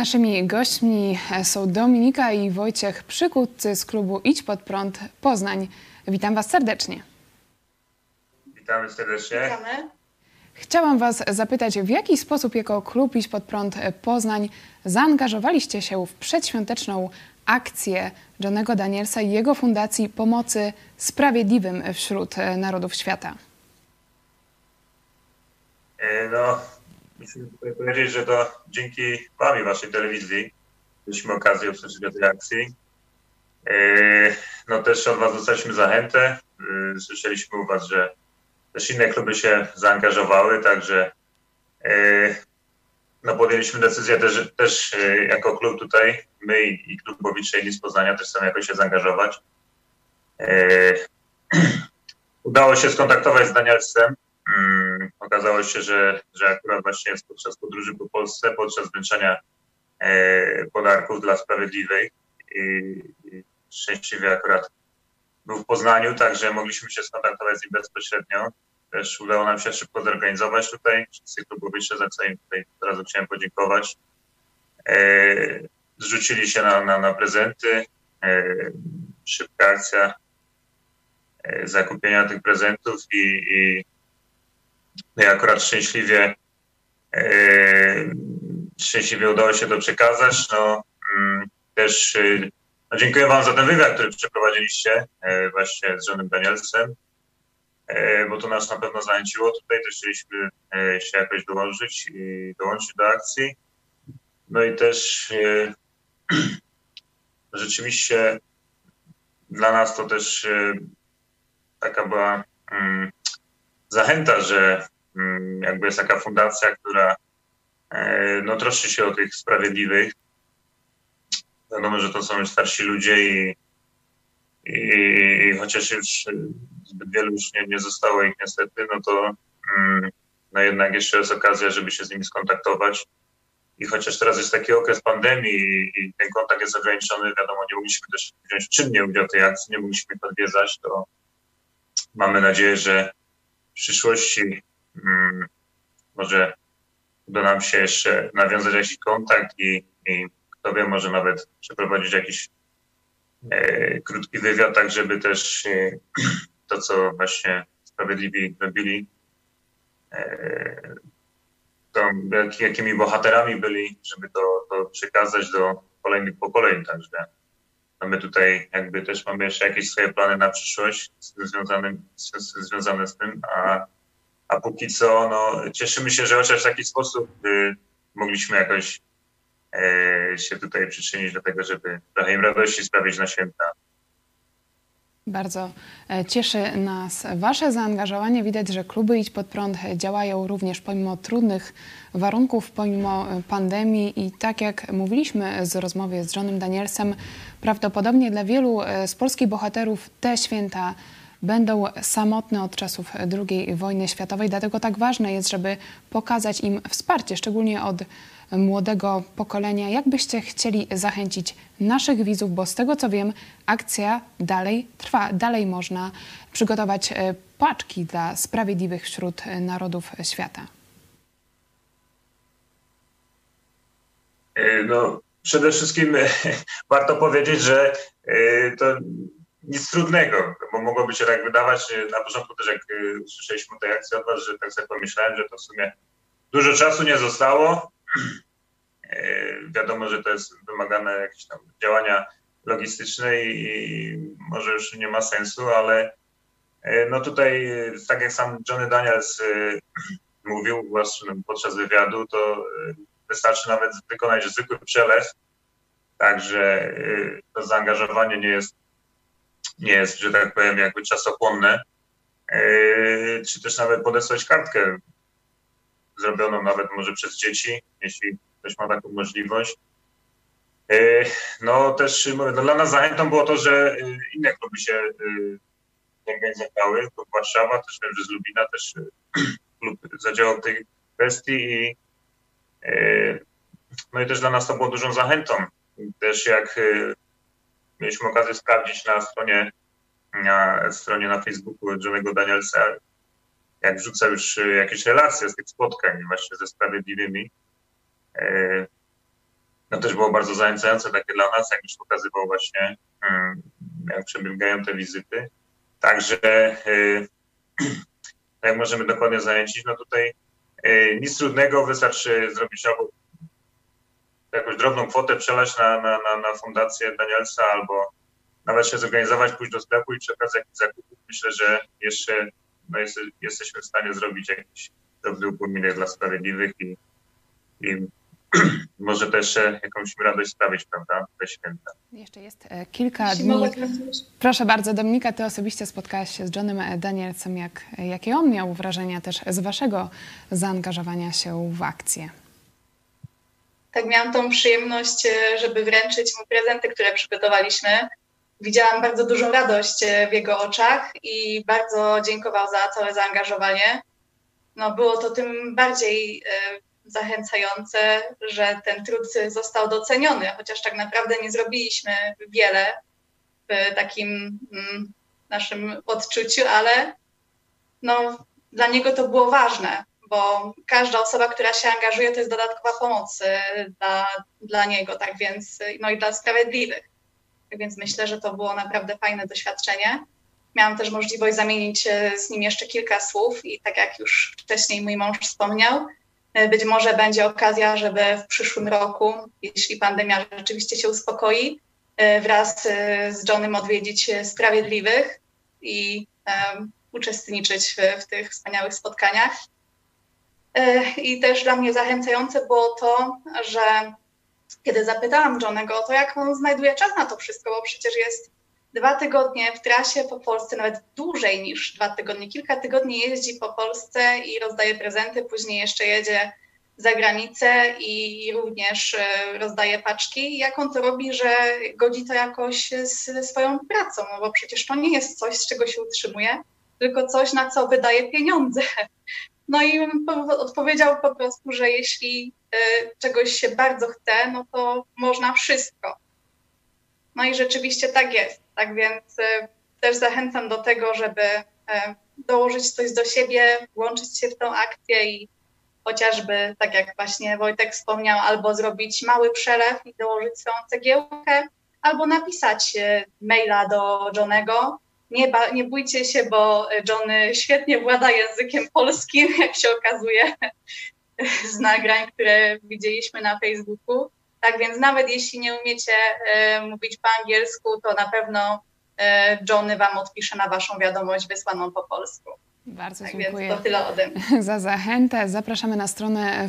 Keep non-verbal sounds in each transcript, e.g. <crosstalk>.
Naszymi gośćmi są Dominika i Wojciech Przykutcy z klubu Idź Pod Prąd Poznań. Witam Was serdecznie. Witamy serdecznie. Witamy. Chciałam Was zapytać, w jaki sposób jako klub Idź Pod Prąd Poznań zaangażowaliście się w przedświąteczną akcję Johnego Danielsa i jego Fundacji Pomocy Sprawiedliwym wśród Narodów Świata? E, no, musimy powiedzieć, że to dzięki Wam i Waszej telewizji mieliśmy okazję usłyszeć o tej akcji. E, no też od Was dostaliśmy zachętę. E, słyszeliśmy u Was, że też inne kluby się zaangażowały, także e, no podjęliśmy decyzję też, też jako klub tutaj, my i klub Bowicze z Poznania też chcemy jakoś się zaangażować. <clears throat> Udało się skontaktować z Danielsem, Mm, okazało się, że, że akurat właśnie podczas podróży po Polsce, podczas wręczania e, podarków dla Sprawiedliwej szczęśliwie akurat był w Poznaniu, także mogliśmy się skontaktować z nim bezpośrednio. Też udało nam się szybko zorganizować tutaj. Wszyscy klubowicze, za co im tutaj od razu chciałem podziękować. E, zrzucili się na, na, na prezenty. E, szybka akcja zakupienia tych prezentów i, i no akurat szczęśliwie, e, szczęśliwie udało się to przekazać. No, mm, też e, no dziękuję Wam za ten wywiad, który przeprowadziliście e, właśnie z Johnem Danielsem, bo to nas na pewno zachęciło. Tutaj też chcieliśmy się jakoś dołożyć i dołączyć do akcji. No i też <clears throat> rzeczywiście dla nas to też taka była mm, zachęta, że jakby jest taka fundacja, która e, no, troszczy się o tych sprawiedliwych. Wiadomo, że to są starsi ludzie i, i, i chociaż już zbyt wielu już nie, nie zostało ich niestety, no to mm, no jednak jeszcze jest okazja, żeby się z nimi skontaktować. I chociaż teraz jest taki okres pandemii i, ten kontakt jest ograniczony, wiadomo, nie mogliśmy też wziąć czynnie udział w tej akcji, nie mogliśmy ich odwiedzać, to mamy nadzieję, że przyszłości hmm, może uda nam się jeszcze nawiązać jakiś kontakt i, i kto wie, może nawet przeprowadzić jakiś e, krótki wywiad, tak żeby też e, <clears throat> to, co właśnie Sprawiedliwi robili, e, to jak, jakimi bohaterami byli, żeby to, to przekazać do kolejnych pokoleń. Także no my tutaj jakby też mamy jeszcze jakieś swoje plany na przyszłość związane, związane z tym, a, a póki co no, cieszymy się, że chociaż w taki sposób y, mogliśmy jakoś się tutaj przyczynić do tego, żeby trochę im radości sprawić na święta. Bardzo e, cieszy nas Wasze zaangażowanie. Widać, że kluby Idź Pod Prąd działają również pomimo trudnych warunków, pomimo e, pandemii i tak jak mówiliśmy z rozmowie z Johnem Danielsem, prawdopodobnie dla wielu z polskich bohaterów te święta będą samotne od czasów II wojny światowej. Dlatego tak ważne jest, żeby pokazać im wsparcie, szczególnie od młodego pokolenia. Jak byście chcieli zachęcić naszych widzów, bo z tego co wiem, akcja dalej trwa, dalej można przygotować e, paczki dla sprawiedliwych wśród narodów świata. E, no, przede wszystkim e, warto powiedzieć, że to nic trudnego, bo mogłoby się tak wydawać. Na początku też jak usłyszeliśmy tej akcji od Was, że tak sobie pomyślałem, że to w sumie dużo czasu nie zostało. E, wiadomo, że to jest wymagane jakieś tam działania logistyczne i może już nie ma sensu, ale e, no tutaj, tak jak sam Johnny Daniels <clears throat> mówił podczas wywiadu, to wystarczy nawet wykonać zwykły przelew, także to zaangażowanie nie jest, nie jest, że tak powiem, jakby czasochłonne, czy też nawet podesłać kartkę zrobioną nawet może przez dzieci, jeśli ktoś ma taką możliwość. E, no też mówię, no dla nas zachętą było to, że inne kluby się zorganizowały, klub Warszawa, też wiem, że z Lubina też <clears throat> klub zadziałał w tej kwestii i no i też dla nas to było dużą zachętą. Też jak mieliśmy okazję sprawdzić na stronie na stronie na Facebooku Johnego Danielsa, jak wrzuca już jakieś relacje z tych spotkań właśnie ze sprawiedliwymi, E, no też było bardzo zachęcające takie dla nas, jak już pokazywał właśnie, mm, jak przebiegają te wizyty. Także e, <clears throat> jak możemy dokładnie zachęcić, no tutaj e, nic trudnego, wystarczy zrobić albo jakąś drobną kwotę przelać na, na, na, na fundację Danielsa albo nawet się zorganizować, pójść do sklepu i przy okazji jakichś zakupów myślę, że jeszcze no jest, jesteśmy w stanie zrobić jakiś drobny upominek dla sprawiedliwych i, i <clears throat> może też jakąś radość sprawić, prawda, te święta. Jeszcze jest e, kilka dni. Proszę bardzo, Dominika, ty osobiście spotkałaś się z Johnem Danielsem. Jak, jakie on miał wrażenia też z waszego zaangażowania się w akcję? Tak, miałam tą przyjemność, e, żeby wręczyć mu prezenty, które przygotowaliśmy. Widziałam bardzo dużą radość e, w jego oczach i bardzo dziękował za całe zaangażowanie. No, było to tym bardziej zachęcające, że ten trud został doceniony, chociaż tak naprawdę nie zrobiliśmy wiele w takim mm, naszym odczuciu, ale no, dla niego to było ważne, bo każda osoba, która się angażuje, to jest dodatkowa pomoc y, dla, dla niego, tak więc, no i dla sprawiedliwych. Tak więc myślę, że to było naprawdę fajne doświadczenie. Miałam też możliwość zamienić z nim jeszcze kilka słów i tak jak już wcześniej mój mąż wspomniał, być może będzie okazja, żeby w przyszłym roku, jeśli pandemia rzeczywiście się uspokoi, wraz z Johnem odwiedzić Sprawiedliwych i um, uczestniczyć w, w, tych wspaniałych spotkaniach. I też dla mnie zachęcające było to, że kiedy zapytałam Johnego o to, jak on znajduje czas na to wszystko, bo przecież jest dwa tygodnie w trasie po Polsce, nawet dłużej niż dwa tygodnie, kilka tygodni jeździ po Polsce i rozdaje prezenty, później jeszcze jedzie za granicę i również e, rozdaje paczki. Jak on to robi, że godzi to jakoś z swoją pracą, no bo przecież to nie jest coś, z czego się utrzymuje, tylko coś, na co wydaje pieniądze. No i odpowiedział po prostu, że jeśli e, czegoś się bardzo chce, no to można wszystko. No i rzeczywiście tak jest. Tak więc e, też zachęcam do tego, żeby e, dołożyć coś do siebie, włączyć się w tą akcję i chociażby, tak jak właśnie Wojtek wspomniał, albo zrobić mały przelew i dołożyć swoją cegiełkę, albo napisać maila do Johnego. Nie, ba, nie bójcie się, bo John świetnie włada językiem polskim, <laughs> jak się okazuje z nagrań, które widzieliśmy na Facebooku. Tak więc nawet jeśli nie umiecie e, mówić po angielsku, to na pewno e, Johnny Wam odpisze na Waszą wiadomość wysłaną po polsku. Bardzo Tak dziękuję więc to tyle ode mnie. <laughs> za zachętę. Zapraszamy na stronę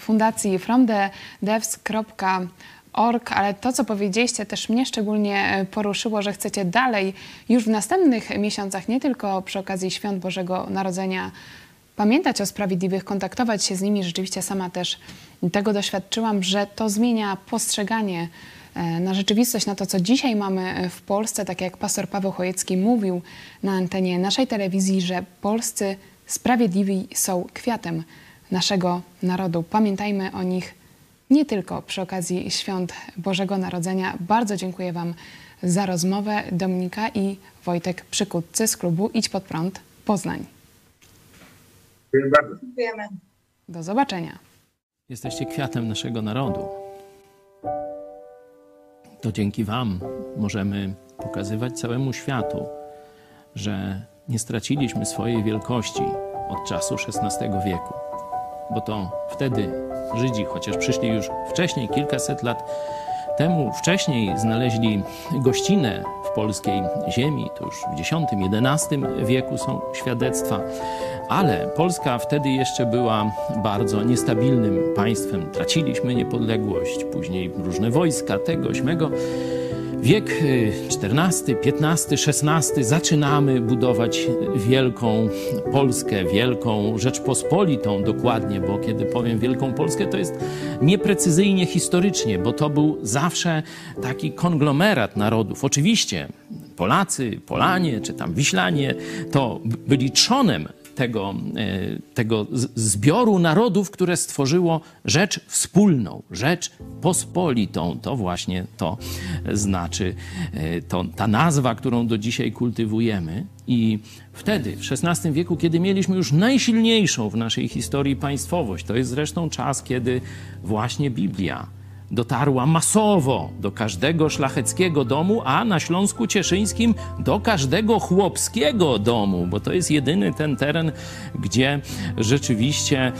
fundacji fromthedevs.org, ale to, co powiedzieliście, też mnie szczególnie poruszyło, że chcecie dalej, już w następnych miesiącach, nie tylko przy okazji Świąt Bożego Narodzenia, pamiętać o sprawiedliwych, kontaktować się z nimi. Rzeczywiście sama też tego doświadczyłam, że to zmienia postrzeganie e, na rzeczywistość, na to, co dzisiaj mamy w Polsce. Tak jak pastor Paweł Chojecki mówił na antenie naszej telewizji, że polscy sprawiedliwi są kwiatem naszego narodu. Pamiętajmy o nich nie tylko przy okazji świąt Bożego Narodzenia. Bardzo dziękuję Wam za rozmowę. Dominika i Wojtek Przykutcy z klubu Idź Pod Prąd Poznań. Dziękuję bardzo. Dziękujemy. Do zobaczenia. Jesteście kwiatem naszego narodu. To dzięki Wam możemy pokazywać całemu światu, że nie straciliśmy swojej wielkości od czasu XVI wieku. Bo to wtedy Żydzi, chociaż przyszli już wcześniej, kilkaset lat temu, wcześniej znaleźli gościnę w polskiej ziemi, to już w X-XI wieku są świadectwa, ale Polska wtedy jeszcze była bardzo niestabilnym państwem. Traciliśmy niepodległość, później różne wojska, tego, śmego. Wiek XIV, XV, XVI zaczynamy budować wielką Polskę, wielką Rzeczpospolitą dokładnie, bo kiedy powiem wielką Polskę, to jest nieprecyzyjnie historycznie, bo to był zawsze taki konglomerat narodów. Oczywiście Polacy, Polanie czy tam Wiślanie to byli trzonem tego, e, tego zbioru narodów, które stworzyło rzecz wspólną, rzecz pospolitą. To właśnie to znaczy e, to, ta nazwa, którą do dzisiaj kultywujemy. I wtedy, w XVI wieku, kiedy mieliśmy już najsilniejszą w naszej historii państwowość, to jest zresztą czas, kiedy właśnie Biblia dotarła masowo do każdego szlacheckiego domu, a na Śląsku Cieszyńskim do każdego chłopskiego domu, bo to jest jedyny ten teren, gdzie rzeczywiście e,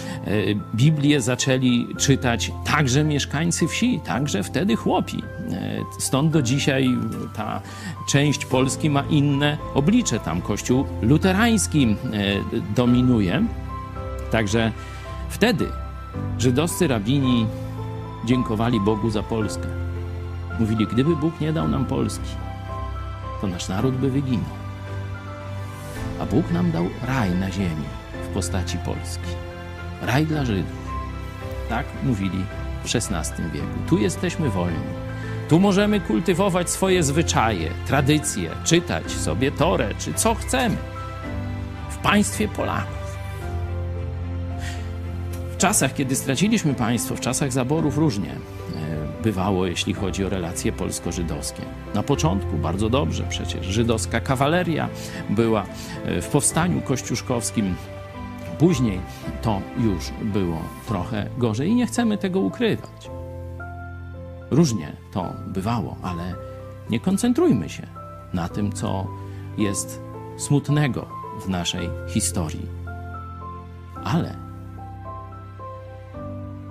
Biblię zaczęli czytać także mieszkańcy wsi, także wtedy chłopi. E, Stąd do dzisiaj ta część Polski ma inne oblicze. Tam kościół luterański e, dominuje. Także wtedy żydowscy rabini dziękowali Bogu za Polskę. Mówili, gdyby Bóg nie dał nam Polski, to nasz naród by wyginął. A Bóg nam dał raj na ziemi w postaci Polski. Raj dla Żydów. Tak mówili w XVI wieku. Tu jesteśmy wolni. Tu możemy kultywować swoje zwyczaje, tradycje, czytać sobie Torę, czy co chcemy. W państwie Polaków. Czasach, kiedy straciliśmy państwo, w czasach zaborów różnie e, bywało, jeśli chodzi o relacje polsko-żydowskie. Na początku bardzo dobrze, przecież żydowska kawaleria była e, w powstaniu kościuszkowskim. Później to już było trochę gorzej i nie chcemy tego ukrywać. Różnie to bywało, ale nie koncentrujmy się na tym, co jest smutnego w naszej historii. Ale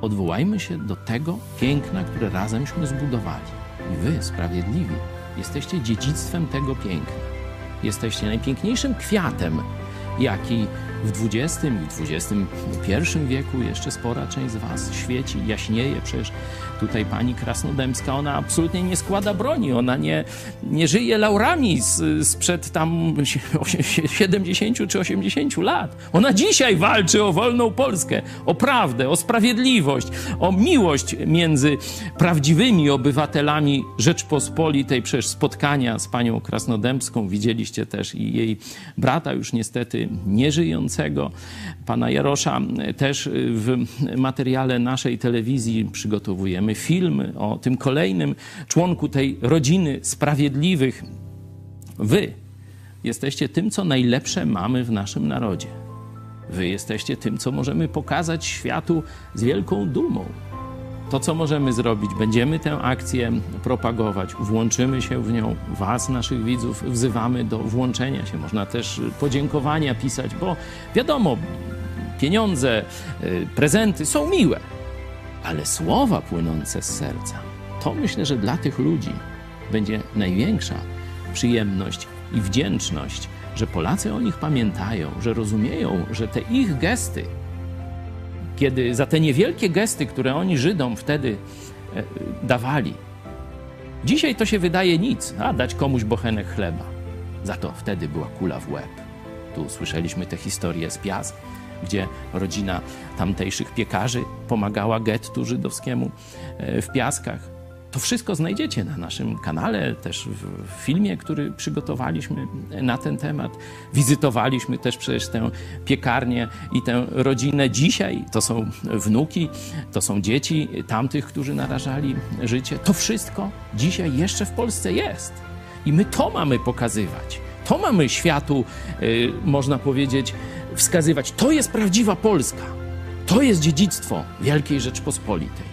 odwołajmy się do tego piękna, które razemśmy zbudowali. I wy, sprawiedliwi, jesteście dziedzictwem tego piękna. Jesteście najpiękniejszym kwiatem, jaki w XX i XXI wieku jeszcze spora część z Was świeci, jaśnieje. Przecież tutaj pani Krasnodębska, ona absolutnie nie składa broni, ona nie, nie żyje laurami z, sprzed tam <laughs> 70 czy 80 lat. Ona dzisiaj walczy o wolną Polskę, o prawdę, o sprawiedliwość, o miłość między prawdziwymi obywatelami Rzeczpospolitej. Przecież spotkania z panią Krasnodębską widzieliście też i jej brata już niestety pana Jarosza. Też w materiale naszej telewizji przygotowujemy film o tym kolejnym członku tej rodziny sprawiedliwych. Wy jesteście tym, co najlepsze mamy w naszym narodzie. Wy jesteście tym, co możemy pokazać światu z wielką dumą. To, co możemy zrobić, będziemy tę akcję propagować, włączymy się w nią. Was, naszych widzów, wzywamy do włączenia się. Można też podziękowania pisać, bo wiadomo, pieniądze, y, prezenty są miłe, ale słowa płynące z serca, to myślę, że dla tych ludzi będzie największa przyjemność i wdzięczność że Polacy o nich pamiętają, że rozumieją, że te ich gesty, kiedy za te niewielkie gesty, które oni Żydom wtedy e, dawali, dzisiaj to się wydaje nic, a dać komuś bochenek chleba. Za to wtedy była kula w łeb. Tu słyszeliśmy tę historię z Piast, gdzie rodzina tamtejszych piekarzy pomagała gettu żydowskiemu e, w Piaskach. To wszystko znajdziecie na naszym kanale, też w filmie, który przygotowaliśmy na ten temat. Wizytowaliśmy też przecież tę piekarnię i tę rodzinę. Dzisiaj to są wnuki, to są dzieci tamtych, którzy narażali życie. To wszystko dzisiaj jeszcze w Polsce jest. I my to mamy pokazywać. To mamy światu, yy, można powiedzieć, wskazywać. To jest prawdziwa Polska. To jest dziedzictwo Wielkiej Rzeczpospolitej.